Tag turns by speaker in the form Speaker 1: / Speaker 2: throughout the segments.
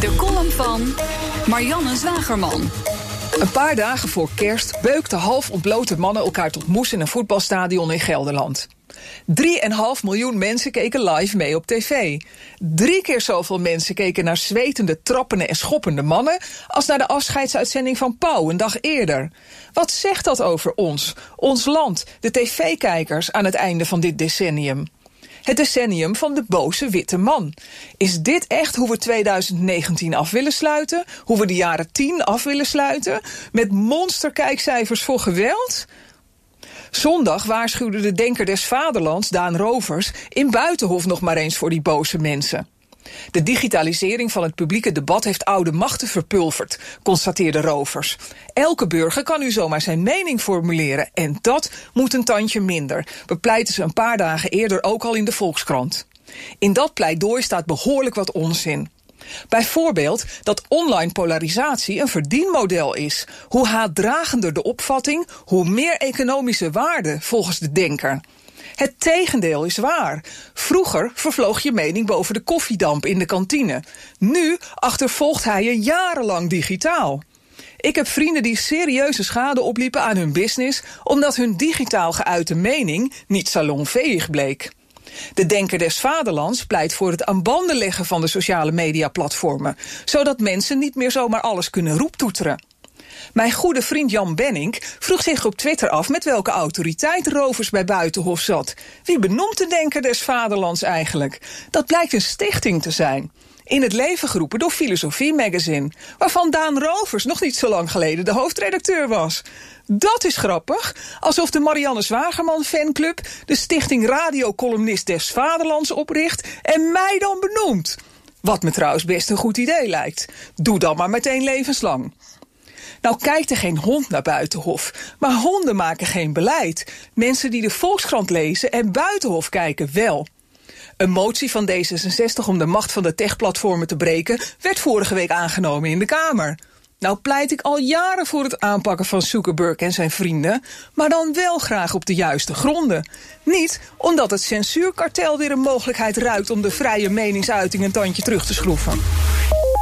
Speaker 1: De column van Marianne Zwagerman.
Speaker 2: Een paar dagen voor kerst beukten half ontblote mannen elkaar tot moes in een voetbalstadion in Gelderland. 3,5 miljoen mensen keken live mee op tv. Drie keer zoveel mensen keken naar zwetende, trappende en schoppende mannen... als naar de afscheidsuitzending van Pauw een dag eerder. Wat zegt dat over ons, ons land, de tv-kijkers aan het einde van dit decennium? Het decennium van de boze witte man. Is dit echt hoe we 2019 af willen sluiten? Hoe we de jaren 10 af willen sluiten? Met monsterkijkcijfers voor geweld? Zondag waarschuwde de denker des vaderlands, Daan Rovers, in Buitenhof nog maar eens voor die boze mensen. De digitalisering van het publieke debat heeft oude machten verpulverd, constateerde Rovers. Elke burger kan nu zomaar zijn mening formuleren en dat moet een tandje minder, bepleiten ze een paar dagen eerder ook al in de Volkskrant. In dat pleidooi staat behoorlijk wat onzin. Bijvoorbeeld dat online polarisatie een verdienmodel is. Hoe haatdragender de opvatting, hoe meer economische waarde volgens de denker. Het tegendeel is waar. Vroeger vervloog je mening boven de koffiedamp in de kantine. Nu achtervolgt hij je jarenlang digitaal. Ik heb vrienden die serieuze schade opliepen aan hun business omdat hun digitaal geuite mening niet salonveeg bleek. De Denker des Vaderlands pleit voor het aan banden leggen van de sociale mediaplatformen, zodat mensen niet meer zomaar alles kunnen roeptoeteren. Mijn goede vriend Jan Benning vroeg zich op Twitter af met welke autoriteit Rovers bij Buitenhof zat. Wie benoemt de Denker des Vaderlands eigenlijk? Dat blijkt een stichting te zijn in het leven geroepen door Filosofie Magazine, waarvan Daan Rovers nog niet zo lang geleden de hoofdredacteur was. Dat is grappig, alsof de Marianne Zwagerman fanclub de stichting Radiocolumnist des Vaderlands opricht en mij dan benoemt. Wat me trouwens best een goed idee lijkt. Doe dan maar meteen levenslang. Nou kijkt er geen hond naar Buitenhof, maar honden maken geen beleid. Mensen die de Volkskrant lezen en Buitenhof kijken wel. Een motie van D66 om de macht van de techplatformen te breken werd vorige week aangenomen in de Kamer. Nou pleit ik al jaren voor het aanpakken van Zuckerberg en zijn vrienden, maar dan wel graag op de juiste gronden. Niet omdat het censuurkartel weer een mogelijkheid ruikt om de vrije meningsuiting een tandje terug te schroeven.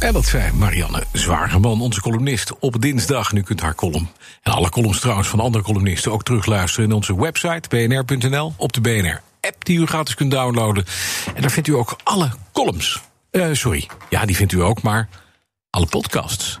Speaker 3: En dat zei Marianne Zwageman, onze columnist, op dinsdag. Nu kunt haar column en alle columns trouwens van andere columnisten ook terugluisteren in onze website bnr.nl op de BNR-app die u gratis kunt downloaden. En daar vindt u ook alle columns. Uh, sorry, ja, die vindt u ook, maar alle podcasts.